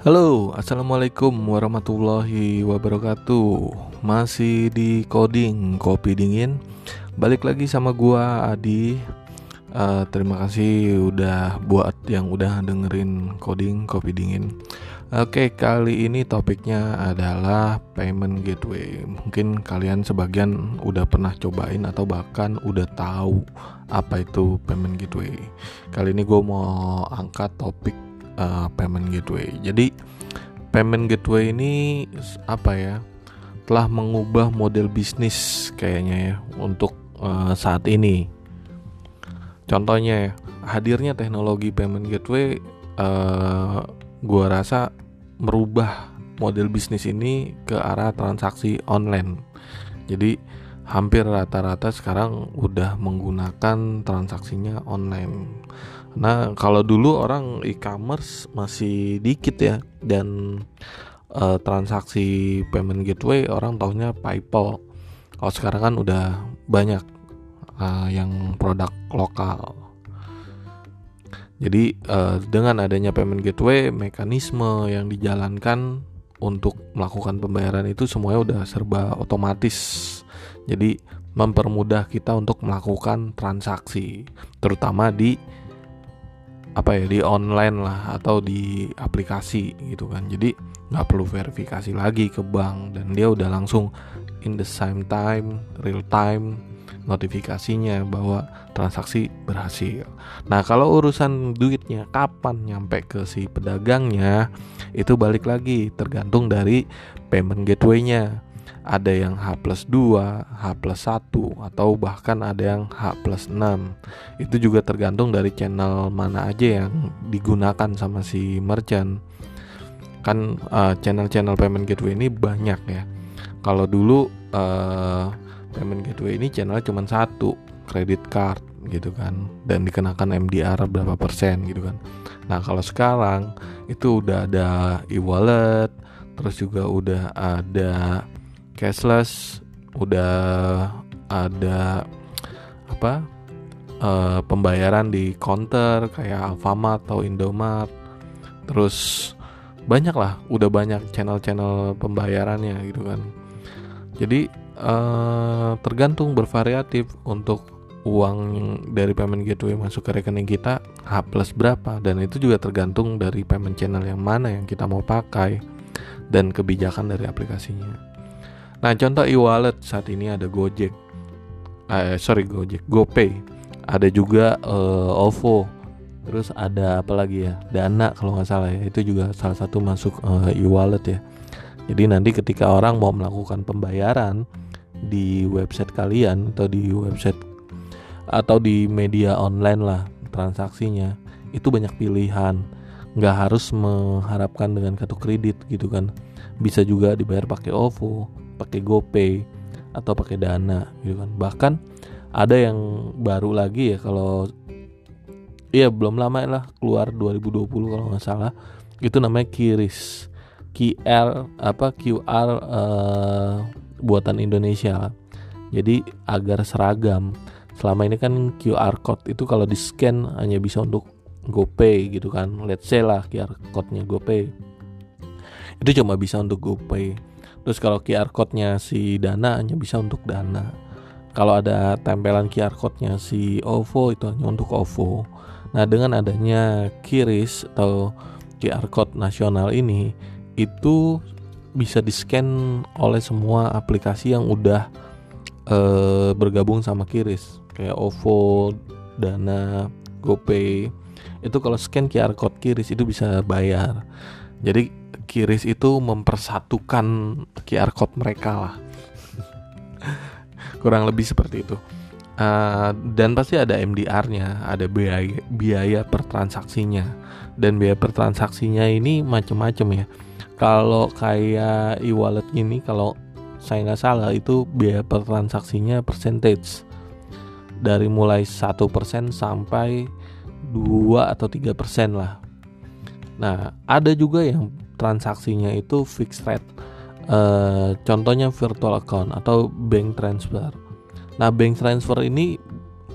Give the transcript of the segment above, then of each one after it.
Halo, assalamualaikum warahmatullahi wabarakatuh. Masih di coding kopi dingin. Balik lagi sama gua Adi. Uh, terima kasih udah buat yang udah dengerin coding kopi dingin. Oke, kali ini topiknya adalah payment gateway. Mungkin kalian sebagian udah pernah cobain atau bahkan udah tahu apa itu payment gateway. Kali ini gue mau angkat topik uh, payment gateway. Jadi payment gateway ini apa ya? Telah mengubah model bisnis kayaknya ya untuk uh, saat ini. Contohnya ya, hadirnya teknologi payment gateway uh, gua rasa merubah model bisnis ini ke arah transaksi online. Jadi hampir rata-rata sekarang udah menggunakan transaksinya online. Nah, kalau dulu orang e-commerce masih dikit ya dan uh, transaksi payment gateway orang tahunya PayPal. Kalau sekarang kan udah banyak uh, yang produk lokal. Jadi uh, dengan adanya payment gateway, mekanisme yang dijalankan untuk melakukan pembayaran itu semuanya udah serba otomatis. Jadi mempermudah kita untuk melakukan transaksi, terutama di apa ya di online lah atau di aplikasi gitu kan jadi nggak perlu verifikasi lagi ke bank dan dia udah langsung in the same time real time notifikasinya bahwa transaksi berhasil. Nah, kalau urusan duitnya kapan nyampe ke si pedagangnya itu balik lagi tergantung dari payment gateway-nya ada yang H plus 2, H plus 1 atau bahkan ada yang H plus 6 itu juga tergantung dari channel mana aja yang digunakan sama si merchant. Kan uh, channel-channel payment gateway ini banyak ya. Kalau dulu uh, payment gateway ini channelnya cuma satu credit card gitu kan. Dan dikenakan MDR berapa persen gitu kan. Nah kalau sekarang itu udah ada e-wallet terus juga udah ada cashless udah ada apa uh, pembayaran di counter kayak Alfamart atau Indomart. Terus banyak lah udah banyak channel-channel pembayarannya gitu kan. Jadi uh, tergantung bervariatif untuk uang dari payment gateway masuk ke rekening kita H plus berapa. Dan itu juga tergantung dari payment channel yang mana yang kita mau pakai dan kebijakan dari aplikasinya. Nah, contoh e-wallet saat ini ada Gojek. Eh, sorry Gojek, GoPay. Ada juga uh, OVO. Terus ada apa lagi ya? Dana kalau nggak salah ya. Itu juga salah satu masuk uh, e-wallet ya. Jadi nanti ketika orang mau melakukan pembayaran di website kalian atau di website atau di media online lah transaksinya itu banyak pilihan nggak harus mengharapkan dengan kartu kredit gitu kan bisa juga dibayar pakai OVO pakai GoPay atau pakai Dana gitu kan. Bahkan ada yang baru lagi ya kalau Iya belum lama lah keluar 2020 kalau nggak salah. Itu namanya Kiris QR apa QR uh, eh, buatan Indonesia jadi agar seragam. Selama ini kan QR code itu kalau di scan hanya bisa untuk GoPay gitu kan. Let's say lah QR code-nya GoPay. Itu cuma bisa untuk GoPay Terus kalau QR code-nya si Dana hanya bisa untuk Dana. Kalau ada tempelan QR code-nya si OVO itu hanya untuk OVO. Nah, dengan adanya Kiris atau QR code nasional ini itu bisa di-scan oleh semua aplikasi yang udah e, bergabung sama Kiris kayak OVO, Dana, GoPay. Itu kalau scan QR code Kiris itu bisa bayar. Jadi Kiris itu mempersatukan QR code mereka lah. Kurang lebih seperti itu. Uh, dan pasti ada MDR-nya ada biaya biaya per transaksinya. Dan biaya per transaksinya ini macam-macam ya. Kalau kayak e-wallet ini kalau saya nggak salah itu biaya per transaksinya percentage. Dari mulai satu persen sampai 2 atau tiga persen lah. Nah, ada juga yang transaksinya itu fixed rate. Uh, contohnya virtual account atau bank transfer. Nah, bank transfer ini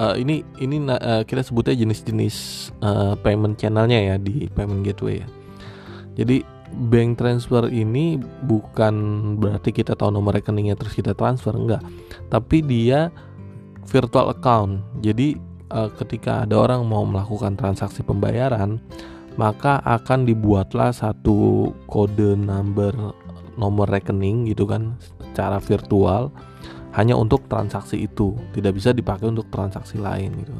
uh, ini ini uh, kita sebutnya jenis-jenis uh, payment channelnya ya di payment gateway ya. Jadi bank transfer ini bukan berarti kita tahu nomor rekeningnya terus kita transfer enggak tapi dia virtual account jadi ketika ada orang mau melakukan transaksi pembayaran maka akan dibuatlah satu kode number nomor rekening gitu kan secara virtual hanya untuk transaksi itu tidak bisa dipakai untuk transaksi lain gitu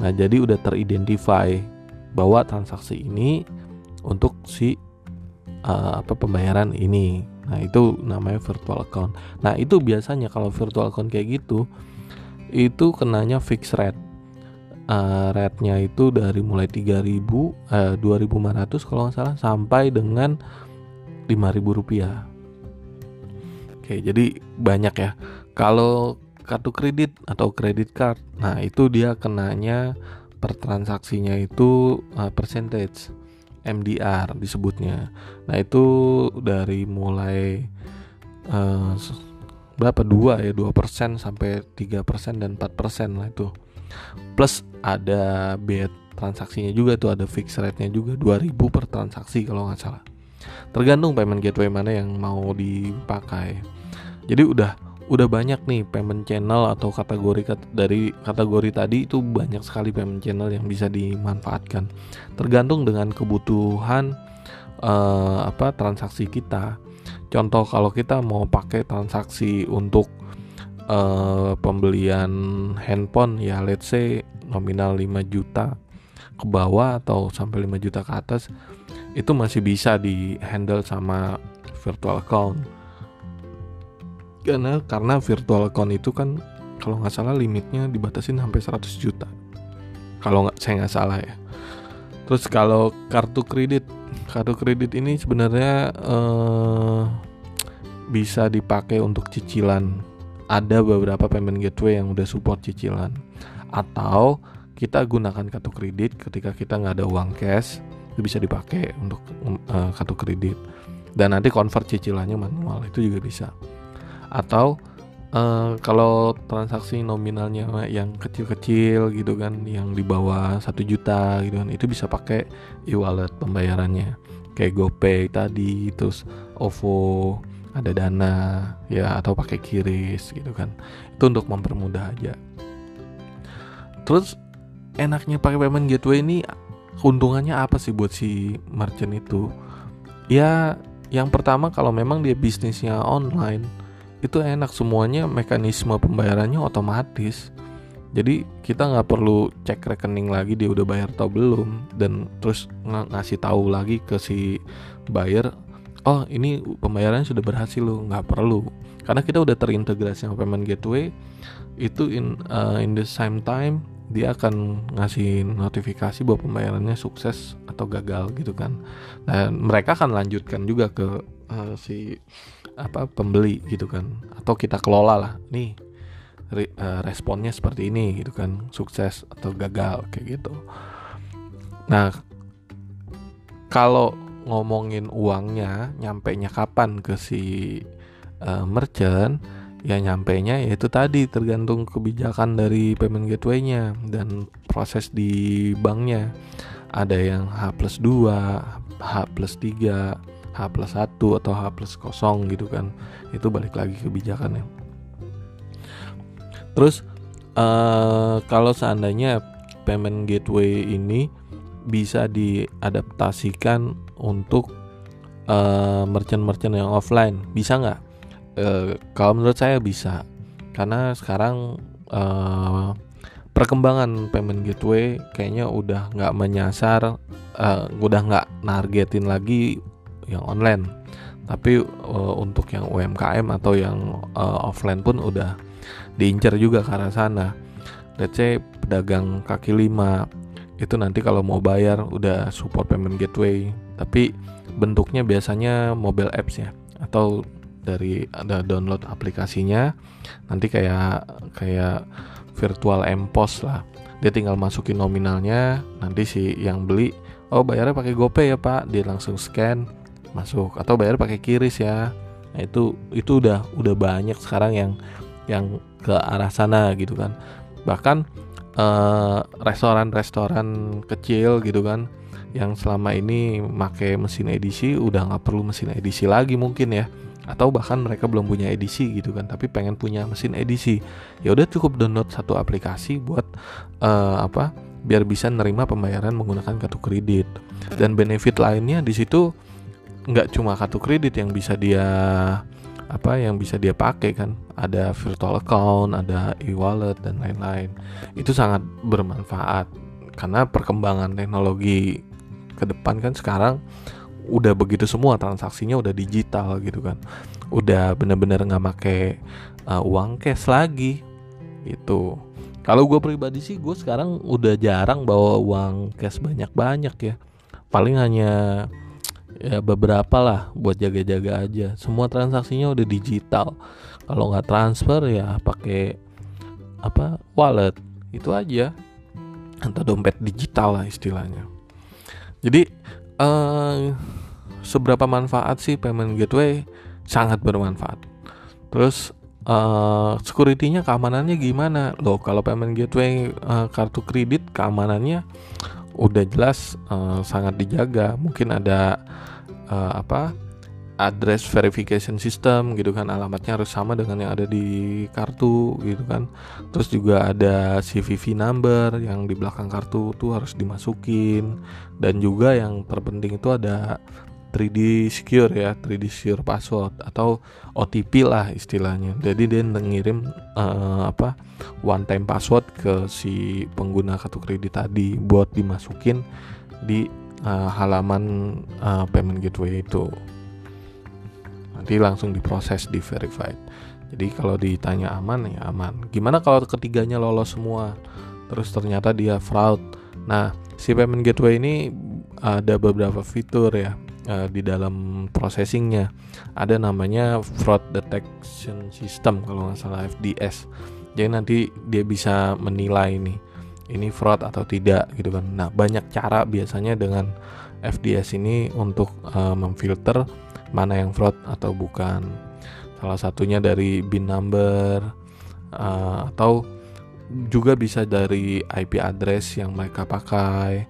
nah jadi udah teridentify bahwa transaksi ini untuk si uh, apa pembayaran ini. Nah, itu namanya virtual account. Nah, itu biasanya kalau virtual account kayak gitu itu kenanya fixed rate. Uh, rate-nya itu dari mulai 3000 uh, 2500 kalau nggak salah sampai dengan 5000 rupiah. Oke, jadi banyak ya. Kalau kartu kredit atau kredit card, nah itu dia kenanya per transaksinya itu uh, percentage MDR disebutnya. Nah itu dari mulai uh, berapa dua ya dua persen sampai tiga persen dan empat persen lah itu. Plus ada biaya transaksinya juga tuh ada fixed rate-nya juga 2000 per transaksi kalau nggak salah. Tergantung payment gateway mana yang mau dipakai. Jadi udah udah banyak nih payment channel atau kategori dari kategori tadi itu banyak sekali payment channel yang bisa dimanfaatkan tergantung dengan kebutuhan uh, apa transaksi kita contoh kalau kita mau pakai transaksi untuk uh, pembelian handphone ya let's say nominal 5 juta ke bawah atau sampai 5 juta ke atas itu masih bisa di handle sama virtual account. Karena karena virtual account itu kan kalau nggak salah limitnya dibatasin sampai 100 juta. Kalau nggak saya nggak salah ya. Terus kalau kartu kredit kartu kredit ini sebenarnya eh, bisa dipakai untuk cicilan ada beberapa payment gateway yang udah support cicilan. Atau kita gunakan kartu kredit ketika kita nggak ada uang cash itu bisa dipakai untuk uh, kartu kredit. Dan nanti convert cicilannya manual itu juga bisa. Atau uh, kalau transaksi nominalnya yang kecil-kecil gitu kan yang di bawah satu juta gitu kan itu bisa pakai e-wallet pembayarannya. Kayak GoPay tadi terus OVO ada dana ya atau pakai kiris gitu kan. Itu untuk mempermudah aja. Terus enaknya pakai payment gateway ini keuntungannya apa sih buat si merchant itu? Ya yang pertama kalau memang dia bisnisnya online itu enak. Semuanya mekanisme pembayarannya otomatis. Jadi kita nggak perlu cek rekening lagi dia udah bayar atau belum. Dan terus ng ngasih tahu lagi ke si buyer oh ini pembayarannya sudah berhasil lo nggak perlu. Karena kita udah terintegrasi sama payment gateway itu in uh, in the same time dia akan ngasih notifikasi bahwa pembayarannya sukses atau gagal gitu kan. Dan mereka akan lanjutkan juga ke uh, si apa pembeli gitu kan. Atau kita kelola lah nih re, uh, responnya seperti ini gitu kan sukses atau gagal kayak gitu. Nah kalau ngomongin uangnya nyampe nya kapan ke si uh, merchant ya nyampe nya yaitu tadi tergantung kebijakan dari payment gateway-nya dan proses di banknya. Ada yang H plus 2 H plus 3 H plus 1 atau H plus kosong gitu kan. Itu balik lagi kebijakannya. Terus uh, kalau seandainya payment gateway ini bisa diadaptasikan untuk uh, merchant-merchant yang offline. Bisa nggak? Uh, kalau menurut saya bisa. Karena sekarang uh, perkembangan payment gateway kayaknya udah nggak menyasar uh, udah nggak nargetin lagi yang online. Tapi uh, untuk yang UMKM atau yang uh, offline pun udah diincar juga arah sana. Let's say pedagang kaki lima itu nanti kalau mau bayar udah support payment gateway tapi bentuknya biasanya mobile apps ya. Atau dari ada download aplikasinya nanti kayak kayak virtual empos lah. Dia tinggal masukin nominalnya nanti si yang beli oh bayarnya pakai GoPay ya pak. Dia langsung scan masuk. Atau bayar pakai kiris ya. Nah, itu itu udah udah banyak sekarang yang yang ke arah sana gitu kan. Bahkan restoran eh, restoran-restoran kecil gitu kan yang selama ini make mesin edisi udah nggak perlu mesin edisi lagi mungkin ya. Atau bahkan mereka belum punya edisi gitu kan tapi pengen punya mesin edisi. Ya udah cukup download satu aplikasi buat uh, apa biar bisa nerima pembayaran menggunakan kartu kredit. Dan benefit lainnya di situ nggak cuma kartu kredit yang bisa dia apa yang bisa dia pakai kan. Ada virtual account ada e-wallet dan lain-lain. Itu sangat bermanfaat karena perkembangan teknologi ke depan kan sekarang udah begitu semua transaksinya udah digital gitu kan. Udah bener-bener nggak -bener make uh, uang cash lagi gitu. Kalau gue pribadi sih gue sekarang udah jarang bawa uang cash banyak-banyak ya. Paling hanya ya beberapa lah buat jaga-jaga aja. Semua transaksinya udah digital. Kalau nggak transfer ya pakai apa wallet. Itu aja. Atau dompet digital lah istilahnya jadi uh, seberapa manfaat sih payment gateway? Sangat bermanfaat. Terus uh, security-nya keamanannya gimana? Loh kalau payment gateway uh, kartu kredit keamanannya udah jelas uh, sangat dijaga. Mungkin ada uh, apa address verification system gitu kan. Alamatnya harus sama dengan yang ada di kartu gitu kan. Terus juga ada CVV number yang di belakang kartu tuh harus dimasukin. Dan juga yang terpenting itu ada 3D secure ya 3D secure password atau OTP lah istilahnya. Jadi dia ngirim uh, apa one time password ke si pengguna kartu kredit tadi buat dimasukin di uh, halaman uh, payment gateway itu nanti langsung diproses di verified jadi kalau ditanya aman ya aman. Gimana kalau ketiganya lolos semua? Terus ternyata dia fraud. Nah si payment gateway ini ada beberapa fitur ya uh, di dalam processingnya. Ada namanya fraud detection system kalau nggak salah FDS jadi nanti dia bisa menilai nih ini fraud atau tidak gitu kan. Nah banyak cara biasanya dengan FDS ini untuk uh, memfilter mana yang fraud atau bukan. Salah satunya dari bin number uh, atau juga bisa dari IP address yang mereka pakai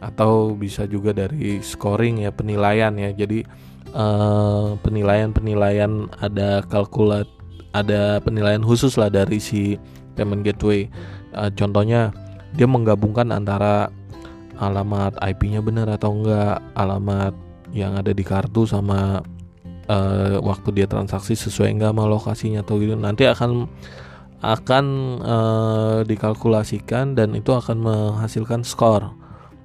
atau bisa juga dari scoring ya penilaian ya. Jadi uh, penilaian penilaian ada kalkulat ada penilaian khusus lah dari si payment gateway. Uh, contohnya dia menggabungkan antara alamat IP-nya benar atau enggak alamat yang ada di kartu sama uh, waktu dia transaksi sesuai enggak sama lokasinya atau gitu nanti akan akan uh, dikalkulasikan dan itu akan menghasilkan skor.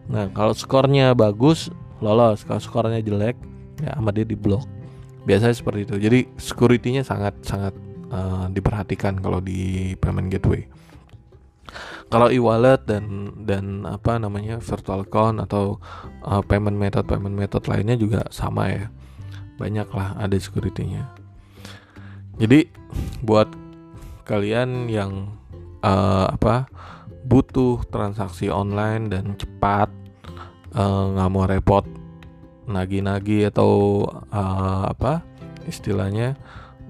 Nah kalau skornya bagus lolos, kalau skornya jelek ya sama dia diblok. Biasanya seperti itu. Jadi security-nya sangat sangat uh, diperhatikan kalau di payment gateway kalau e-wallet dan dan apa namanya virtual account atau uh, payment method payment method lainnya juga sama ya. Banyak lah ada security-nya. Jadi buat kalian yang uh, apa butuh transaksi online dan cepat uh, nggak uh, mau repot nagi-nagi atau uh, apa istilahnya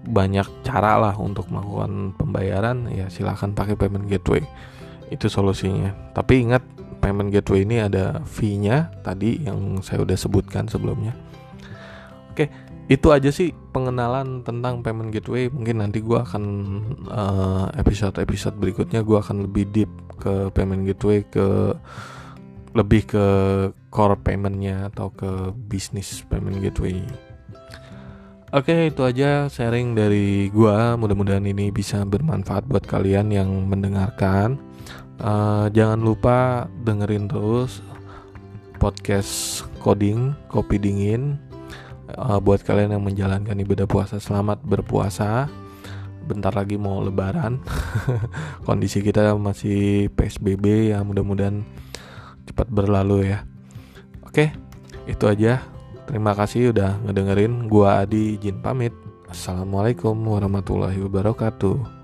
banyak cara lah untuk melakukan pembayaran ya silahkan pakai payment gateway itu solusinya tapi ingat payment gateway ini ada fee-nya tadi yang saya udah sebutkan sebelumnya oke itu aja sih pengenalan tentang payment gateway mungkin nanti gue akan eh, episode episode berikutnya gue akan lebih deep ke payment gateway ke lebih ke core paymentnya atau ke bisnis payment gateway Oke, itu aja sharing dari gua. Mudah-mudahan ini bisa bermanfaat buat kalian yang mendengarkan. Uh, jangan lupa dengerin terus podcast coding kopi dingin uh, buat kalian yang menjalankan ibadah puasa selamat berpuasa bentar lagi mau lebaran kondisi kita masih psbb ya mudah-mudahan cepat berlalu ya oke itu aja Terima kasih udah ngedengerin. Gua Adi izin pamit. Assalamualaikum warahmatullahi wabarakatuh.